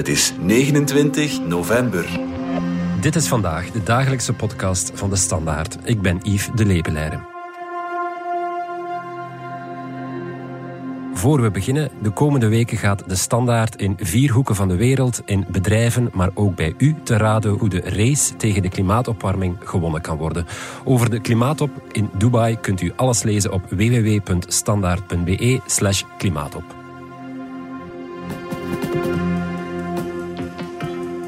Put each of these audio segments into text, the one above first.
Het is 29 november. Dit is vandaag de dagelijkse podcast van de Standaard. Ik ben Yves de Lepelaire. Voor we beginnen, de komende weken gaat de Standaard in vier hoeken van de wereld, in bedrijven, maar ook bij u, te raden hoe de race tegen de klimaatopwarming gewonnen kan worden. Over de klimaatop in Dubai kunt u alles lezen op www.standaard.be/slash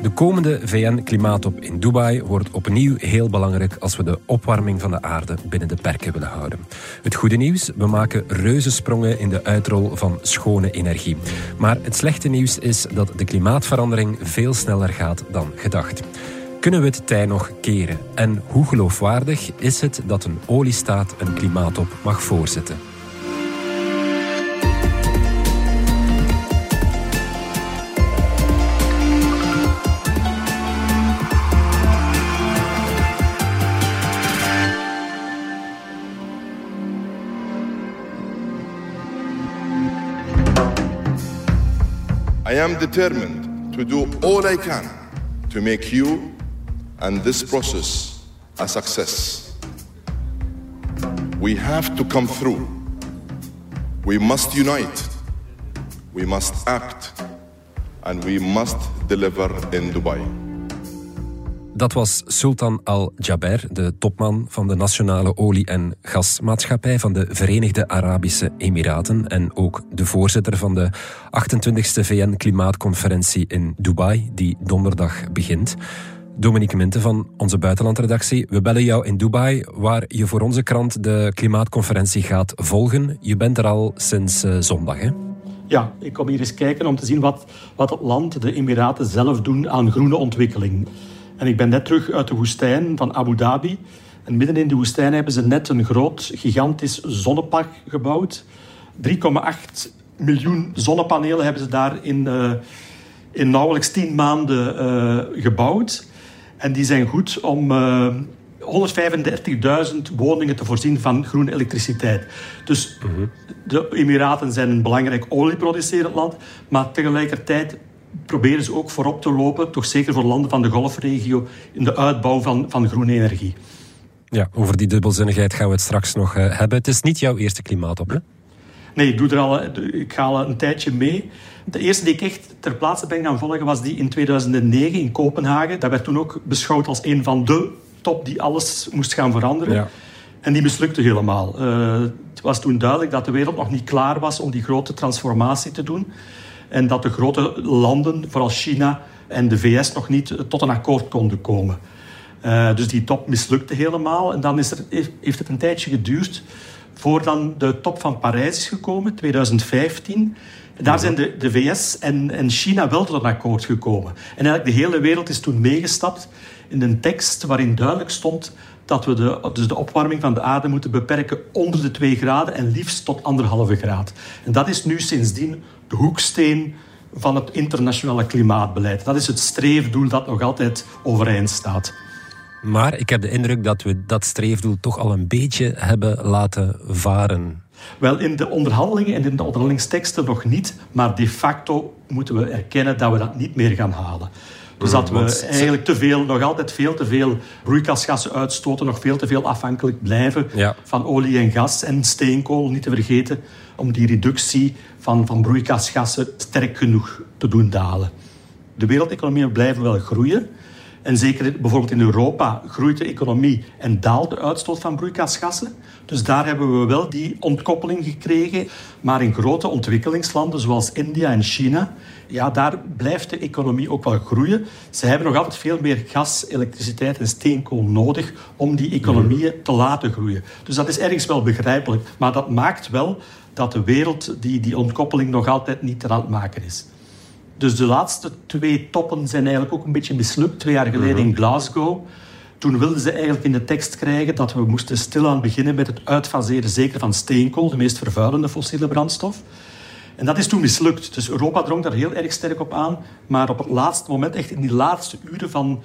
De komende VN-klimaatop in Dubai wordt opnieuw heel belangrijk als we de opwarming van de aarde binnen de perken willen houden. Het goede nieuws, we maken reuzensprongen in de uitrol van schone energie. Maar het slechte nieuws is dat de klimaatverandering veel sneller gaat dan gedacht. Kunnen we het tij nog keren? En hoe geloofwaardig is het dat een oliestaat een klimaatop mag voorzitten? Am determined to do all I can to make you and this process a success. We have to come through. We must unite. We must act. And we must deliver in Dubai. Dat was Sultan Al-Jaber, de topman van de Nationale Olie- en Gasmaatschappij van de Verenigde Arabische Emiraten en ook de voorzitter van de 28e VN-klimaatconferentie in Dubai, die donderdag begint. Dominique Minte van onze buitenlandredactie. We bellen jou in Dubai, waar je voor onze krant de klimaatconferentie gaat volgen. Je bent er al sinds uh, zondag, hè? Ja, ik kom hier eens kijken om te zien wat, wat het land, de Emiraten zelf doen aan groene ontwikkeling. En ik ben net terug uit de woestijn van Abu Dhabi. En midden in de woestijn hebben ze net een groot, gigantisch zonnepark gebouwd. 3,8 miljoen zonnepanelen hebben ze daar in, uh, in nauwelijks 10 maanden uh, gebouwd. En die zijn goed om uh, 135.000 woningen te voorzien van groene elektriciteit. Dus mm -hmm. de Emiraten zijn een belangrijk olieproducerend land, maar tegelijkertijd proberen ze ook voorop te lopen, toch zeker voor landen van de golfregio, in de uitbouw van, van groene energie. Ja, over die dubbelzinnigheid gaan we het straks nog uh, hebben. Het is niet jouw eerste klimaatop, hè? Nee, ik, doe er al, ik ga al een tijdje mee. De eerste die ik echt ter plaatse ben gaan volgen was die in 2009 in Kopenhagen. Dat werd toen ook beschouwd als een van de top die alles moest gaan veranderen. Ja. En die mislukte helemaal. Uh, het was toen duidelijk dat de wereld nog niet klaar was om die grote transformatie te doen. En dat de grote landen, vooral China en de VS, nog niet tot een akkoord konden komen. Uh, dus die top mislukte helemaal. En dan is er, heeft het een tijdje geduurd voor dan de top van Parijs is gekomen, 2015. Daar zijn de, de VS en, en China wel tot een akkoord gekomen. En eigenlijk de hele wereld is toen meegestapt in een tekst waarin duidelijk stond dat we de, dus de opwarming van de aarde moeten beperken onder de 2 graden en liefst tot anderhalve graad. En dat is nu sindsdien de hoeksteen van het internationale klimaatbeleid. Dat is het streefdoel dat nog altijd overeind staat. Maar ik heb de indruk dat we dat streefdoel toch al een beetje hebben laten varen. Wel, in de onderhandelingen en in de onderhandelingsteksten nog niet, maar de facto moeten we erkennen dat we dat niet meer gaan halen. Dus dat we eigenlijk te veel, nog altijd veel te veel broeikasgassen uitstoten, nog veel te veel afhankelijk blijven ja. van olie en gas en steenkool, niet te vergeten, om die reductie van, van broeikasgassen sterk genoeg te doen dalen. De wereldeconomieën blijven wel groeien. En zeker bijvoorbeeld in Europa groeit de economie en daalt de uitstoot van broeikasgassen. Dus daar hebben we wel die ontkoppeling gekregen. Maar in grote ontwikkelingslanden zoals India en China, ja, daar blijft de economie ook wel groeien. Ze hebben nog altijd veel meer gas, elektriciteit en steenkool nodig om die economieën te laten groeien. Dus dat is ergens wel begrijpelijk. Maar dat maakt wel dat de wereld die, die ontkoppeling nog altijd niet aan het maken is. Dus de laatste twee toppen zijn eigenlijk ook een beetje mislukt. Twee jaar geleden in Glasgow. Toen wilden ze eigenlijk in de tekst krijgen dat we moesten stilaan beginnen met het uitfaseren, zeker van steenkool, de meest vervuilende fossiele brandstof. En dat is toen mislukt. Dus Europa drong daar heel erg sterk op aan. Maar op het laatste moment, echt in die laatste uren van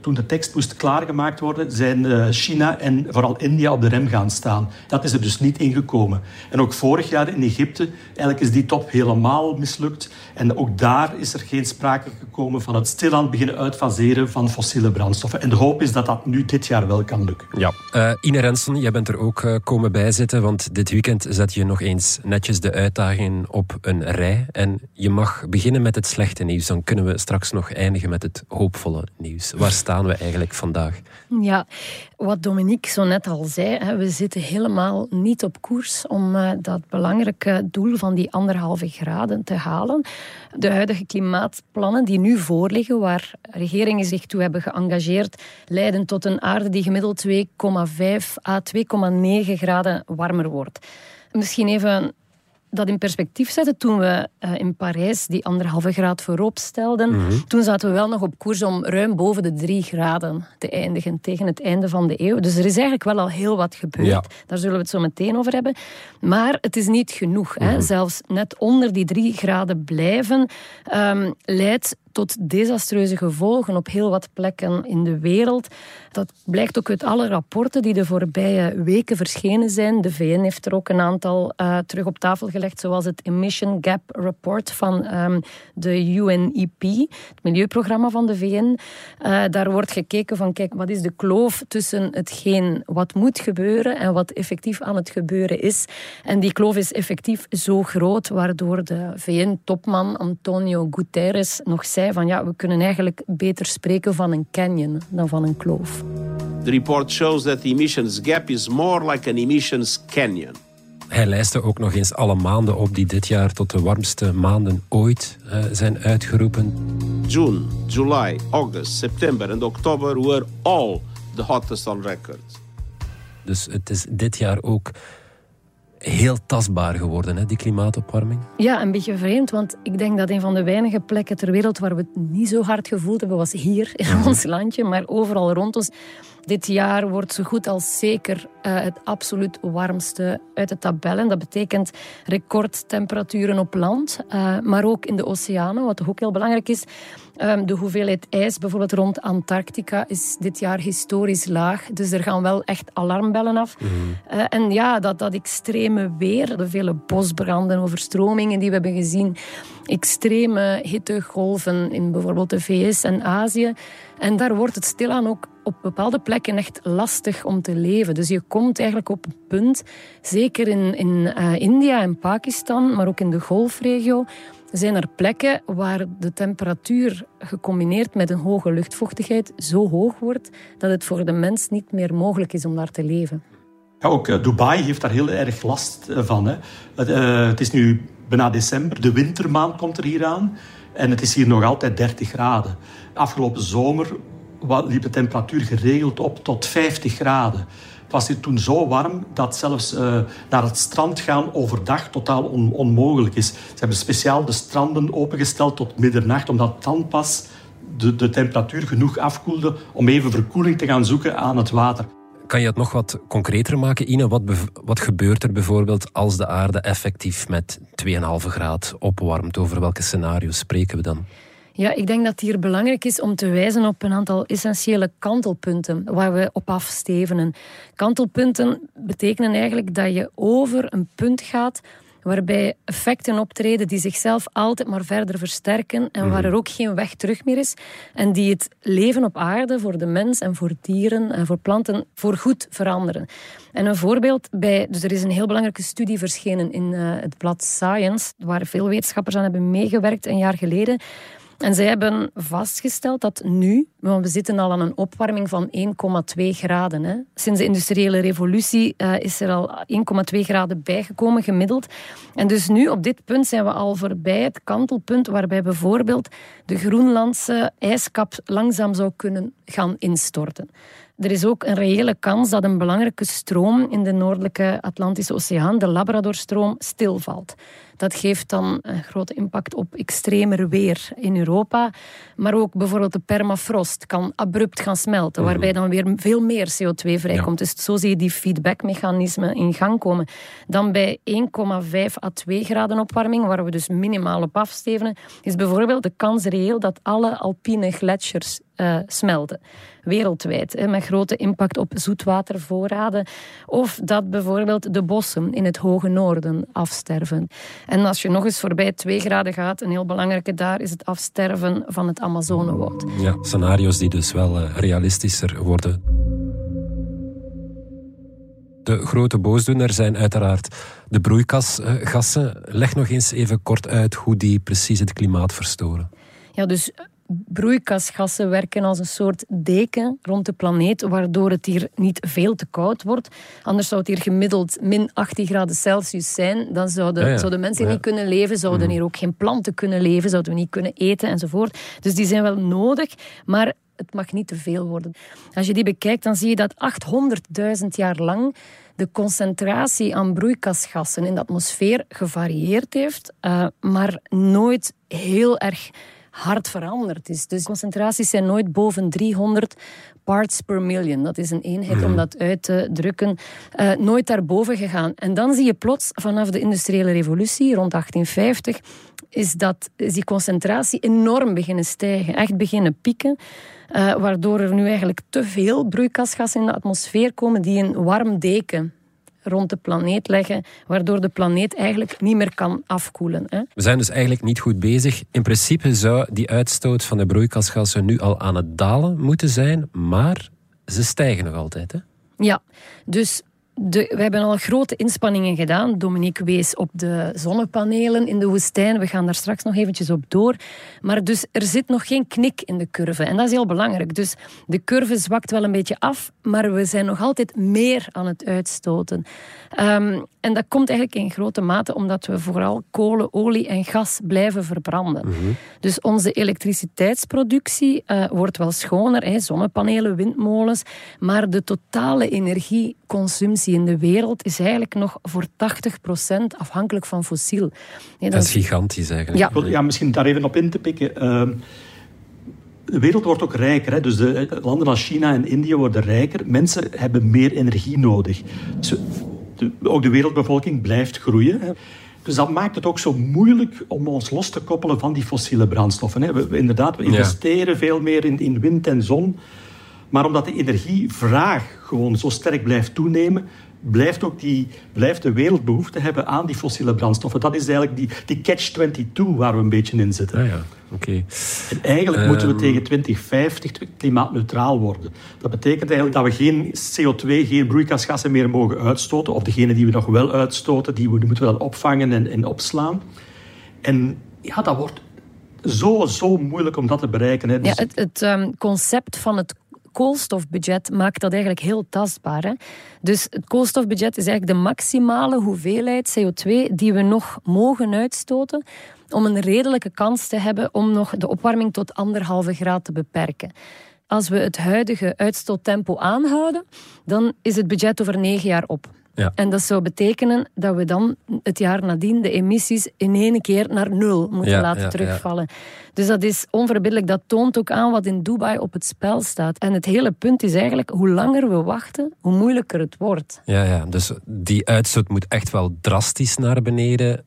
toen de tekst moest klaargemaakt worden, zijn eh, China en vooral India op de rem gaan staan. Dat is er dus niet ingekomen. En ook vorig jaar in Egypte, eigenlijk is die top helemaal mislukt. En ook daar is er geen sprake gekomen van het stilaan beginnen uitfaseren van fossiele brandstoffen. En de hoop is dat dat nu dit jaar wel kan lukken. Ja. Uh, Ine Rensen, jij bent er ook komen bijzitten, want dit weekend zet je nog eens netjes de uitdagingen op een rij. En je mag beginnen met het slechte nieuws. Dan kunnen we straks nog eindigen met het hoopvolle nieuws. Waar staan we eigenlijk vandaag? Ja, wat Dominique zo net al zei, we zitten helemaal niet op koers om eh, dat belangrijke doel van die anderhalve graden te halen. De huidige klimaatplannen die nu voorliggen, waar regeringen zich toe hebben geëngageerd, leiden tot een aarde die gemiddeld 2,5 à 2,9 graden warmer wordt. Misschien even dat in perspectief zetten, toen we uh, in Parijs die anderhalve graad voorop stelden, mhm. toen zaten we wel nog op koers om ruim boven de drie graden te eindigen tegen het einde van de eeuw. Dus er is eigenlijk wel al heel wat gebeurd. Daar zullen we het zo meteen over hebben. Maar het is niet genoeg. hè. Mhm. Zelfs net onder die drie graden blijven um, leidt tot desastreuze gevolgen op heel wat plekken in de wereld. Dat blijkt ook uit alle rapporten die de voorbije weken verschenen zijn. De VN heeft er ook een aantal uh, terug op tafel gelegd, zoals het Emission Gap Report van um, de UNEP, het milieuprogramma van de VN. Uh, daar wordt gekeken van, kijk, wat is de kloof tussen hetgeen wat moet gebeuren en wat effectief aan het gebeuren is. En die kloof is effectief zo groot, waardoor de VN-topman Antonio Guterres nog zei van ja, we kunnen eigenlijk beter spreken van een canyon dan van een kloof. The report shows that the emissions gap is more like an emissions canyon. Hij lijstte ook nog eens alle maanden op die dit jaar tot de warmste maanden ooit uh, zijn uitgeroepen. June, July, August, September en oktober were all the hottest on record. Dus het is dit jaar ook heel tastbaar geworden, hè, die klimaatopwarming. Ja, een beetje vreemd, want ik denk dat een van de weinige plekken ter wereld waar we het niet zo hard gevoeld hebben, was hier in mhm. ons landje, maar overal rond ons. Dit jaar wordt zo goed als zeker uh, het absoluut warmste uit de tabellen. Dat betekent recordtemperaturen op land, uh, maar ook in de oceanen, wat ook heel belangrijk is. Um, de hoeveelheid ijs, bijvoorbeeld rond Antarctica, is dit jaar historisch laag. Dus er gaan wel echt alarmbellen af. Mm. Uh, en ja, dat, dat extreme weer, de vele bosbranden, overstromingen die we hebben gezien, extreme hittegolven in bijvoorbeeld de VS en Azië. En daar wordt het stilaan ook op bepaalde plekken echt lastig om te leven. Dus je komt eigenlijk op een punt, zeker in, in uh, India en Pakistan, maar ook in de golfregio, zijn er plekken waar de temperatuur gecombineerd met een hoge luchtvochtigheid zo hoog wordt dat het voor de mens niet meer mogelijk is om daar te leven. Ook uh, Dubai heeft daar heel erg last eh, van. Hè. Het is nu bijna december, de wintermaand komt er hier aan en het is hier nog altijd 30 graden. Afgelopen zomer liep de temperatuur geregeld op tot 50 graden. Was hier toen zo warm dat zelfs uh, naar het strand gaan overdag totaal on onmogelijk is. Ze hebben speciaal de stranden opengesteld tot middernacht, omdat dan pas de, de temperatuur genoeg afkoelde om even verkoeling te gaan zoeken aan het water. Kan je het nog wat concreter maken, Ine? Wat, wat gebeurt er bijvoorbeeld als de aarde effectief met 2,5 graad opwarmt? Over welke scenario's spreken we dan? Ja, ik denk dat het hier belangrijk is om te wijzen op een aantal essentiële kantelpunten waar we op afstevenen. Kantelpunten betekenen eigenlijk dat je over een punt gaat waarbij effecten optreden die zichzelf altijd maar verder versterken en waar mhm. er ook geen weg terug meer is en die het leven op aarde voor de mens en voor dieren en voor planten voor goed veranderen. En een voorbeeld bij, dus er is een heel belangrijke studie verschenen in uh, het blad Science, waar veel wetenschappers aan hebben meegewerkt een jaar geleden. En zij hebben vastgesteld dat nu, want we zitten al aan een opwarming van 1,2 graden. Hè. Sinds de industriële revolutie uh, is er al 1,2 graden bijgekomen gemiddeld. En dus nu, op dit punt, zijn we al voorbij het kantelpunt waarbij bijvoorbeeld de Groenlandse ijskap langzaam zou kunnen gaan instorten. Er is ook een reële kans dat een belangrijke stroom in de noordelijke Atlantische Oceaan, de Labradorstroom, stilvalt. Dat geeft dan een grote impact op extremer weer in Europa. Maar ook bijvoorbeeld de permafrost kan abrupt gaan smelten, waarbij mhm. dan weer veel meer CO2 vrijkomt. Dus zo zie je die feedbackmechanismen in gang komen. Dan bij 1,5 à 2 graden opwarming, waar we dus minimaal op afstevenen, is bijvoorbeeld de kans reëel dat alle alpine gletsjers uh, smelten. Wereldwijd, hè, met grote impact op zoetwatervoorraden. Of dat bijvoorbeeld de bossen in het hoge noorden afsterven. En als je nog eens voorbij 2 graden gaat, een heel belangrijke daar is het afsterven van het Amazonewoud. Ja, scenario's die dus wel uh, realistischer worden. De grote boosdoener zijn uiteraard de broeikasgassen. Leg nog eens even kort uit hoe die precies het klimaat verstoren. Ja, dus broeikasgassen werken als een soort deken rond de planeet, waardoor het hier niet veel te koud wordt. Anders zou het hier gemiddeld min 18 graden Celsius zijn. Dan zouden, zouden mensen niet kunnen leven, zouden mhm. hier ook geen planten kunnen leven, zouden we niet kunnen eten enzovoort. Dus die zijn wel nodig, maar het mag niet te veel worden. Als je die bekijkt, dan zie je dat 800.000 jaar lang de concentratie aan broeikasgassen in de atmosfeer gevarieerd heeft, uh, maar nooit heel erg hard veranderd is. Dus concentraties zijn nooit boven 300 parts per million. Dat is een eenheid om mhm. dat uit te drukken. Uh, nooit daarboven gegaan. En dan zie je plots vanaf de industriële revolutie rond 1850 is, dat, is die concentratie enorm beginnen stijgen. Echt beginnen pieken. Uh, waardoor er nu eigenlijk te veel broeikasgassen in de atmosfeer komen die een warm deken rond de planeet leggen, waardoor de planeet eigenlijk niet meer kan afkoelen. Hè. We zijn dus eigenlijk niet goed bezig. In principe zou die uitstoot van de broeikasgassen nu al aan het dalen moeten zijn, maar ze stijgen nog altijd. Hè? Ja, dus de, we hebben al grote inspanningen gedaan. Dominique wees op de zonnepanelen in de woestijn. We gaan daar straks nog eventjes op door. Maar dus er zit nog geen knik in de curve. En dat is heel belangrijk. Dus de curve zwakt wel een beetje af, maar we zijn nog altijd meer aan het uitstoten. Um, en dat komt eigenlijk in grote mate omdat we vooral kolen, olie en gas blijven verbranden. Mhm. Dus onze elektriciteitsproductie uh, wordt wel schoner, hè, zonnepanelen, windmolens, maar de totale energieconsumptie in de wereld is eigenlijk nog voor 80% afhankelijk van fossiel. dat, is gigantisch eigenlijk. Ja. ja, misschien daar even op in te pikken. Uh, de wereld wordt ook rijker. Hè? Dus de landen als China en India worden rijker. Mensen hebben meer energie nodig. Dus ook de wereldbevolking blijft groeien. Hè. Dus dat maakt het ook zo moeilijk om ons los te koppelen van die fossiele brandstoffen. Hè. We, inderdaad, we investeren veel meer in, in wind en zon. Maar omdat de energievraag gewoon zo sterk blijft toenemen, blijft, ook die, blijft de wereld behoefte hebben aan die fossiele brandstoffen. Dat is eigenlijk die, die catch-22 waar we een beetje in zitten. Ah ja, oké. En eigenlijk moeten we ehm, tegen 2050 klimaatneutraal worden. Dat betekent eigenlijk dat we geen CO2, geen broeikasgassen meer mogen uitstoten. Of degene die we nog wel uitstoten, die, moeten we dan opvangen en, en opslaan. En ja, dat wordt zo, zo moeilijk om dat te bereiken. Hè. Dus ja, het, het um, concept van het koolstofbudget maakt dat eigenlijk heel tastbaar. Hè? Dus het koolstofbudget is eigenlijk de maximale hoeveelheid CO2 die we nog mogen uitstoten om een redelijke kans te hebben om nog de opwarming tot anderhalve graad te beperken. Als we het huidige uitstoottempo aanhouden, dan is het budget over negen jaar op. Ja. En dat zou betekenen dat we dan het jaar nadien de emissies in één keer naar nul moeten laten terugvallen. Dus dat is onverbiddelijk. Dat toont ook aan wat in Dubai op het spel staat. En het hele punt is eigenlijk, hoe langer we wachten, hoe moeilijker het wordt. Ja, ja. dus die uitstoot moet echt wel drastisch naar beneden.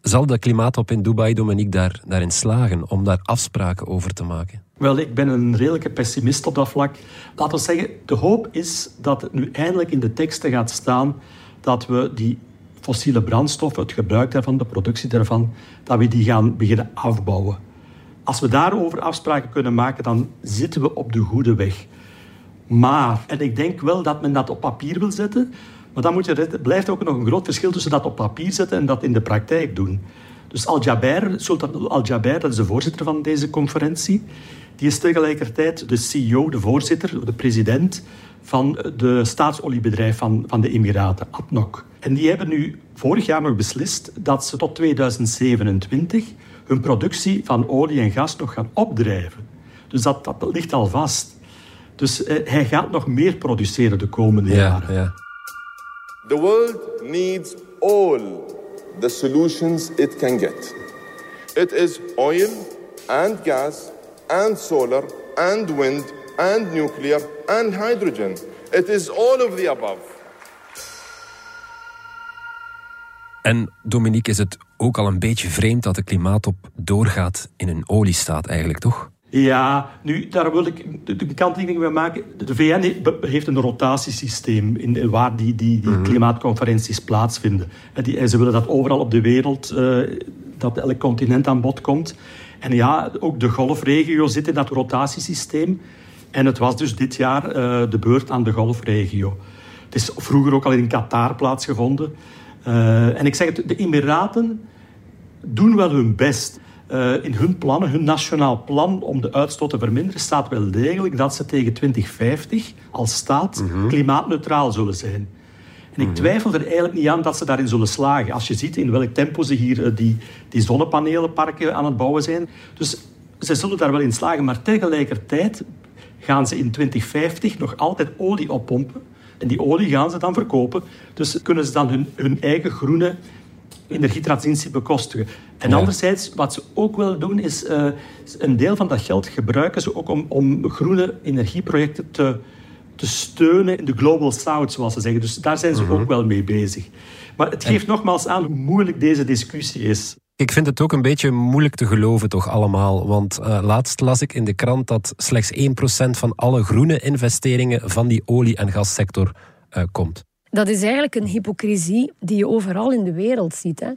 Zal de klimaatop in Dubai, Dominique, daar, daarin slagen om daar afspraken over te maken? Wel, ik ben een redelijke pessimist op dat vlak. Laten we zeggen, de hoop is dat het nu eindelijk in de teksten gaat staan dat we die fossiele brandstoffen, het gebruik daarvan, de productie daarvan, dat we die gaan beginnen afbouwen. Als we daarover afspraken kunnen maken, dan zitten we op de goede weg. Maar, en ik denk wel dat men dat op papier wil zetten, maar dan moet je, blijft ook nog een groot verschil tussen dat op papier zetten en dat in de praktijk doen. Dus Al-Jaber, Sultan Al-Jaber, dat is de voorzitter van deze conferentie, die is tegelijkertijd de CEO, de voorzitter, de president van de staatsoliebedrijf van, van de Emiraten, ADNOC. En die hebben nu vorig jaar nog beslist dat ze tot 2027 hun productie van olie en gas nog gaan opdrijven. Dus dat, dat ligt al vast. Dus uh, hij gaat nog meer produceren de komende ja, jaren. Ja. The world needs all the solutions it can get. It is oil and gas and solar and wind and nuclear and hydrogen. It is all of the above. En Dominique, is het ook al een beetje vreemd dat de klimaattop doorgaat in een oliestaat eigenlijk, toch? Ja, nu, daar wil ik de, kanttekening bij maken. De VN heeft een rotatiesysteem in, waar die, die, die klimaatconferenties plaatsvinden. En, die, en ze willen dat overal op de wereld, uh, dat elk continent aan bod komt. En ja, ook de golfregio zit in dat rotatiesysteem. En het was dus dit jaar uh, de beurt aan de golfregio. Het is vroeger ook al in Qatar plaatsgevonden. Uh, en ik zeg het, de Emiraten doen wel hun best. Uh, in hun plannen, hun nationaal plan om de uitstoot te verminderen, staat wel degelijk dat ze tegen 2050 als staat mm -hmm. klimaatneutraal zullen zijn. En ik twijfel er eigenlijk niet aan dat ze daarin zullen slagen. Als je ziet in welk tempo ze hier uh, die, die zonnepanelenparken aan het bouwen zijn. Dus ze zullen daar wel in slagen. Maar tegelijkertijd gaan ze in 2050 nog altijd olie oppompen. En die olie gaan ze dan verkopen. Dus kunnen ze dan hun, hun eigen groene energietransitie bekostigen. En ja. anderzijds, wat ze ook willen doen, is uh, een deel van dat geld gebruiken ze ook om, om groene energieprojecten te, te steunen in de Global South, zoals ze zeggen. Dus daar zijn ze -hmm. ook wel mee bezig. Maar het geeft en... nogmaals aan hoe moeilijk deze discussie is. Ik vind het ook een beetje moeilijk te geloven, toch allemaal. Want uh, laatst las ik in de krant dat slechts 1% van alle groene investeringen van die olie- en gassector uh, komt. Dat is eigenlijk een hypocrisie die je overal in de wereld ziet. Hè.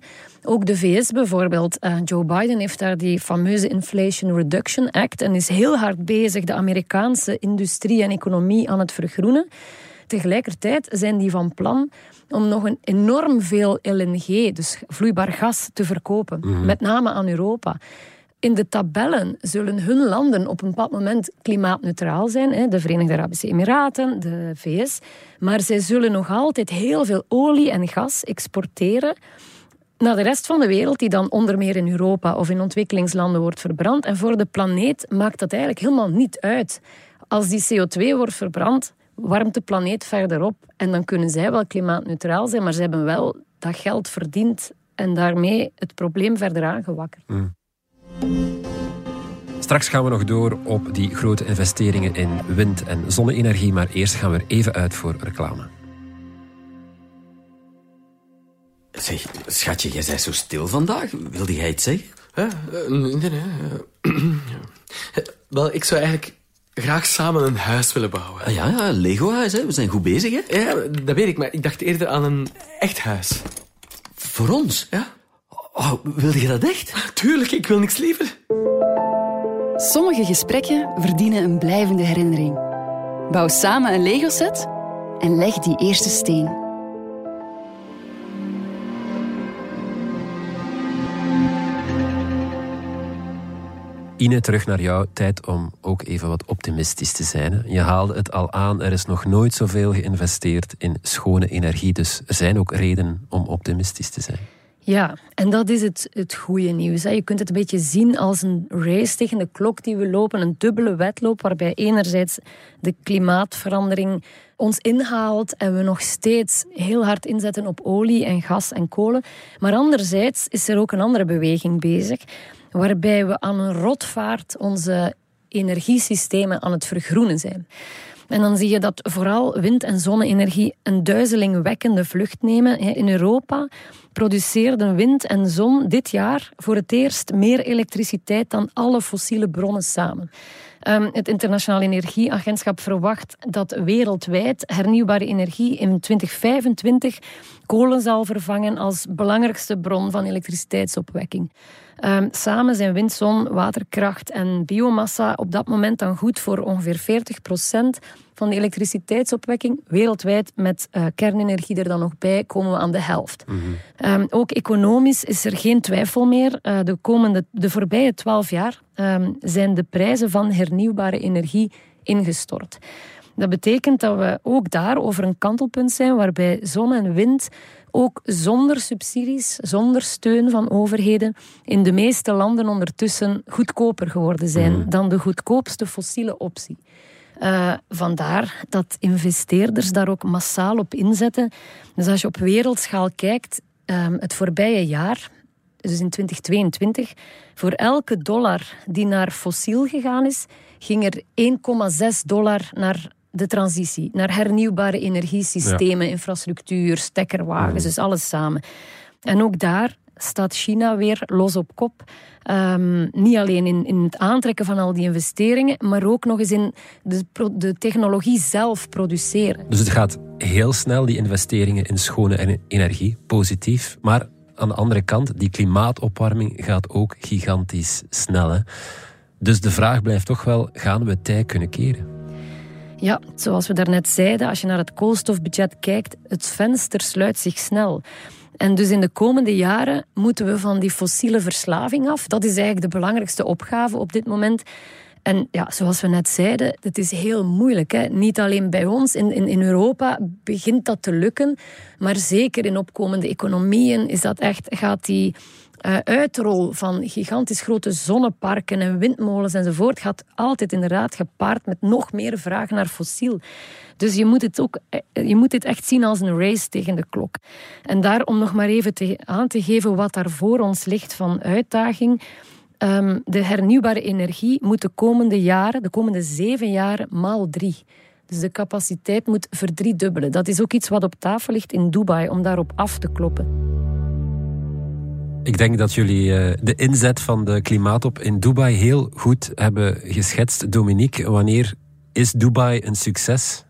Ook de VS bijvoorbeeld. Uh, Joe Biden heeft daar die fameuze Inflation Reduction Act en is heel hard bezig de Amerikaanse industrie en economie aan het vergroenen. Tegelijkertijd zijn die van plan om nog een enorm veel LNG, dus vloeibaar gas, te verkopen. Mm-hmm. Met name aan Europa. In de tabellen zullen hun landen op een bepaald moment klimaatneutraal zijn. De Verenigde Arabische Emiraten, de VS. Maar zij zullen nog altijd heel veel olie en gas exporteren naar de rest van de wereld, die dan onder meer in Europa of in ontwikkelingslanden wordt verbrand. En voor de planeet maakt dat eigenlijk helemaal niet uit. Als die CO2 wordt verbrand, warmt de planeet verder op. En dan kunnen zij wel klimaatneutraal zijn, maar ze hebben wel dat geld verdiend en daarmee het probleem verder aangewakkerd. Mm. Straks gaan we nog door op die grote investeringen in wind- en zonne-energie, maar eerst gaan we er even uit voor reclame. Zeg, schatje, jij bent zo stil vandaag. Wilde jij iets zeggen? Uh, nee, nee. Uh, wel, ik zou eigenlijk graag samen een huis willen bouwen. Ah, ja, ja, Lego-huis, hè. We zijn goed bezig, hè? Ja, dat weet ik, maar ik dacht eerder aan een echt huis. Voor ons? Ja. Oh, wilde je dat echt? Tuurlijk, ik wil niks liever. Sommige gesprekken verdienen een blijvende herinnering. Bouw samen een Lego-set en leg die eerste steen. Ine, terug naar jou. Tijd om ook even wat optimistisch te zijn. Je haalde het al aan, er is nog nooit zoveel geïnvesteerd in schone energie. Dus er zijn ook redenen om optimistisch te zijn. Ja, en dat is het, het goede nieuws. Je kunt het een beetje zien als een race tegen de klok die we lopen. Een dubbele wedloop waarbij enerzijds de klimaatverandering ons inhaalt en we nog steeds heel hard inzetten op olie en gas en kolen. Maar anderzijds is er ook een andere beweging bezig waarbij we aan een rotvaart onze energiesystemen aan het vergroenen zijn. En dan zie je dat vooral wind- en zonne-energie een duizelingwekkende vlucht nemen. In Europa produceerden wind en zon dit jaar voor het eerst meer elektriciteit dan alle fossiele bronnen samen. Um, het Internationaal Energieagentschap verwacht dat wereldwijd hernieuwbare energie in 2025 kolen zal vervangen als belangrijkste bron van elektriciteitsopwekking. Um, samen zijn wind, zon, waterkracht en biomassa op dat moment dan goed voor ongeveer 40 procent van de elektriciteitsopwekking. Wereldwijd met uh, kernenergie er dan nog bij komen we aan de helft. Mm-hmm. Um, ook economisch is er geen twijfel meer. Uh, de, komende, de voorbije twaalf jaar um, zijn de prijzen van hernieuwbare energie ingestort. Dat betekent dat we ook daar over een kantelpunt zijn waarbij zon en wind ook zonder subsidies, zonder steun van overheden, in de meeste landen ondertussen goedkoper geworden zijn mm. dan de goedkoopste fossiele optie. Uh, vandaar dat investeerders daar ook massaal op inzetten. Dus als je op wereldschaal kijkt, um, het voorbije jaar, dus in 2022, voor elke dollar die naar fossiel gegaan is, ging er 1,6 dollar naar de transitie, naar hernieuwbare energiesystemen, ja. infrastructuur, stekkerwagens, mm. dus alles samen. En ook daar staat China weer los op kop. Um, niet alleen in, in het aantrekken van al die investeringen, maar ook nog eens in de, de technologie zelf produceren. Dus het gaat heel snel, die investeringen in schone energie, positief. Maar aan de andere kant, die klimaatopwarming gaat ook gigantisch snel. Dus de vraag blijft toch wel, gaan we tij kunnen keren? Ja, zoals we daarnet zeiden, als je naar het koolstofbudget kijkt, het venster sluit zich snel. En dus in de komende jaren moeten we van die fossiele verslaving af. Dat is eigenlijk de belangrijkste opgave op dit moment. En ja, zoals we net zeiden, het is heel moeilijk. Hè? Niet alleen bij ons, in, in, Europa begint dat te lukken. Maar zeker in opkomende economieën is dat echt, gaat die uh, uitrol van gigantisch grote zonneparken en windmolens enzovoort gaat altijd inderdaad gepaard met nog meer vraag naar fossiel. Dus je moet, het ook, eh, je moet dit echt zien als een race tegen de klok. En daar om nog maar even aan te geven wat daar voor ons ligt van uitdaging. Um, de hernieuwbare energie moet de komende jaren, de komende zeven jaren, maal drie. Dus de capaciteit moet verdriedubbelen. Dat is ook iets wat op tafel ligt in Dubai om daarop af te kloppen. Ik denk dat jullie uh, de inzet van de klimaatop in Dubai heel goed hebben geschetst. Dominique, wanneer is Dubai een succes?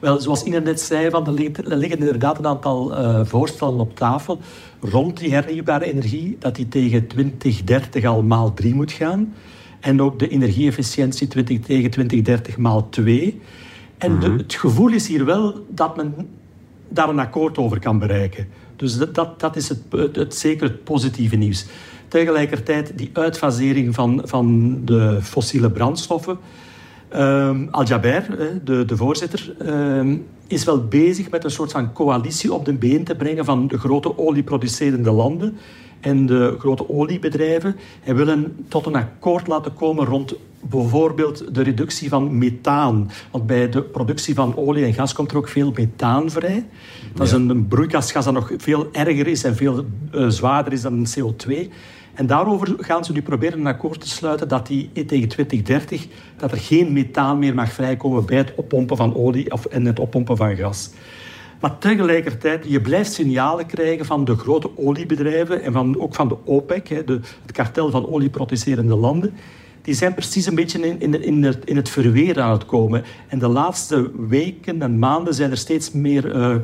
Wel, zoals Ine net zei, van, er, liggen, inderdaad een aantal uh, voorstellen op tafel rond die hernieuwbare energie, dat die tegen 2030 al maal 3 moet gaan. En ook de energieefficiëntie 20 tegen 2030 maal 2. En de, mhm. het gevoel is hier wel dat men daar een akkoord over kan bereiken. Dus dat, dat, dat is het, het, zeker het positieve nieuws. Tegelijkertijd die uitfasering van, van de fossiele brandstoffen. Um, Al-Jaber, de, de voorzitter, um, is wel bezig met een soort van coalitie op de been te brengen van de grote olieproducerende landen en de grote oliebedrijven. Hij wil tot een akkoord laten komen rond bijvoorbeeld de reductie van methaan. Want bij de productie van olie en gas komt er ook veel methaan vrij. Dat is een, een broeikasgas dat nog veel erger is en veel uh, zwaarder is dan CO2. En daarover gaan ze nu proberen een akkoord te sluiten dat die tegen 2030 dat er geen methaan meer mag vrijkomen bij het oppompen van olie of, en het oppompen van gas. Maar tegelijkertijd, je blijft signalen krijgen van de grote oliebedrijven en van, ook van de OPEC, de, het kartel van olieproducerende landen. Die zijn precies een beetje in, in, in, het, in het verweer aan het komen. En de laatste weken en maanden zijn er steeds meer uh,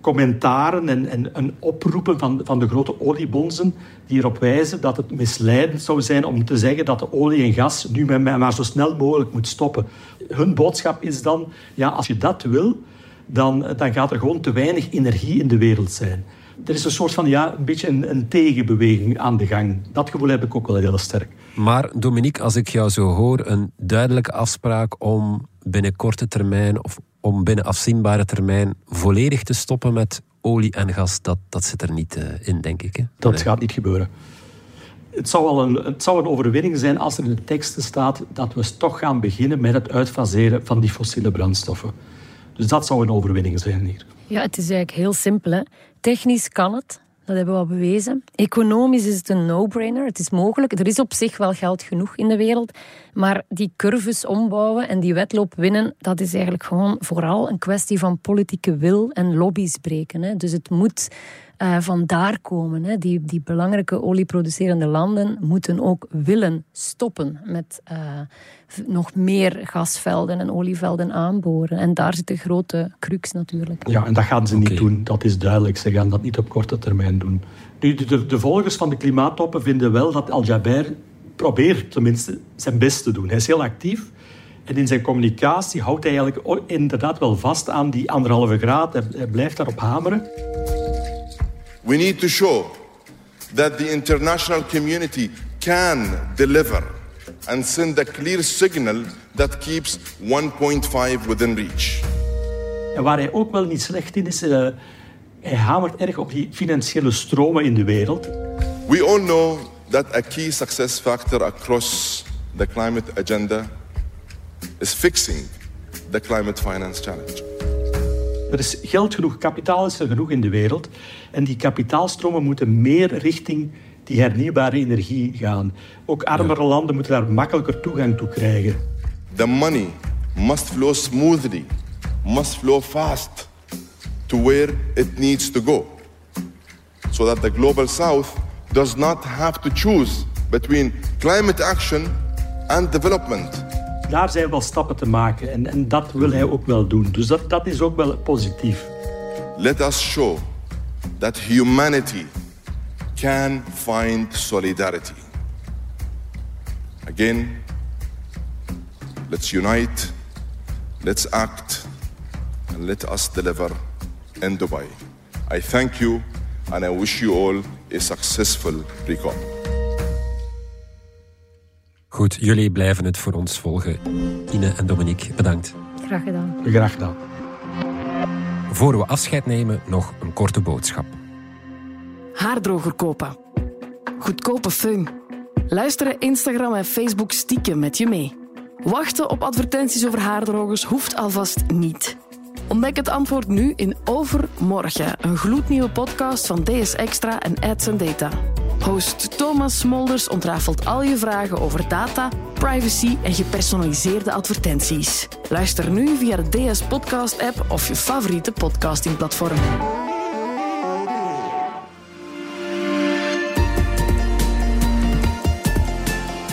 commentaren en, en, en, oproepen van, van de grote oliebonzen die erop wijzen dat het misleidend zou zijn om te zeggen dat de olie en gas nu maar zo snel mogelijk moet stoppen. Hun boodschap is dan, ja, als je dat wil, dan, dan gaat er gewoon te weinig energie in de wereld zijn. Er is een soort van, ja, een beetje een, een tegenbeweging aan de gang. Dat gevoel heb ik ook wel heel sterk. Maar Dominique, als ik jou zo hoor, een duidelijke afspraak om binnen korte termijn of om binnen afzienbare termijn volledig te stoppen met olie en gas, dat, dat zit er niet uh, in, denk ik. Hè? Dat gaat niet gebeuren. Het zou, wel een, het zou een overwinning zijn als er in de teksten staat dat we toch gaan beginnen met het uitfaseren van die fossiele brandstoffen. Dus dat zou een overwinning zijn hier. Ja, het is eigenlijk heel simpel. Hè? Technisch kan het, dat hebben we al bewezen. Economisch is het een no-brainer. Het is mogelijk. Er is op zich wel geld genoeg in de wereld. Maar die curves ombouwen en die wedloop winnen, dat is eigenlijk gewoon vooral een kwestie van politieke wil en lobby's breken. Hè. Dus het moet uh, van daar komen. Hè. Die, die belangrijke olieproducerende landen moeten ook willen stoppen met uh, nog meer gasvelden en olievelden aanboren. En daar zit de grote crux natuurlijk. Ja, en dat gaan ze niet doen. Dat is duidelijk. Ze gaan dat niet op korte termijn doen. Nu, de, de volgers van de klimaattoppen vinden wel dat Al-Jaber probeert tenminste zijn best te doen. Hij is heel actief. En in zijn communicatie houdt hij eigenlijk inderdaad wel vast aan die anderhalve graad. Hij blijft daarop hameren. We need to show that the international community can deliver and send a clear signal that keeps 1.5 within reach. En waar hij ook wel niet slecht in is, uh, hij hamert erg op die financiële stromen in de wereld. We all know that a key success factor across the climate agenda is fixing the climate finance challenge. Er is geld genoeg, kapitaal is er genoeg in de wereld. En die kapitaalstromen moeten meer richting die hernieuwbare energie gaan. Ook armere landen moeten daar makkelijker toegang toe krijgen. The money must flow smoothly, must flow fast to where it needs to go. So that the global south does not have to choose between climate action and development. Daar zijn wel stappen te maken en, en dat wil hij ook wel doen. Dus dat, dat is ook wel positief. Let us show that humanity can find solidarity. Again, let's unite, let's act, and let us deliver in Dubai. I thank you and I wish you all a successful recall. Goed, jullie blijven het voor ons volgen. Ine en Dominique, bedankt. Graag gedaan. Graag gedaan. Voor we afscheid nemen, nog een korte boodschap. Haardroger kopen. Goedkope föhn. Luisteren Instagram en Facebook stiekem met je mee. Wachten op advertenties over haardrogers hoeft alvast niet. Ontdek het antwoord nu in Overmorgen, een gloednieuwe podcast van DS Extra en Ads Data. Host Thomas Smolders ontrafelt al je vragen over data, privacy en gepersonaliseerde advertenties. Luister nu via de DS Podcast app of je favoriete podcastingplatform.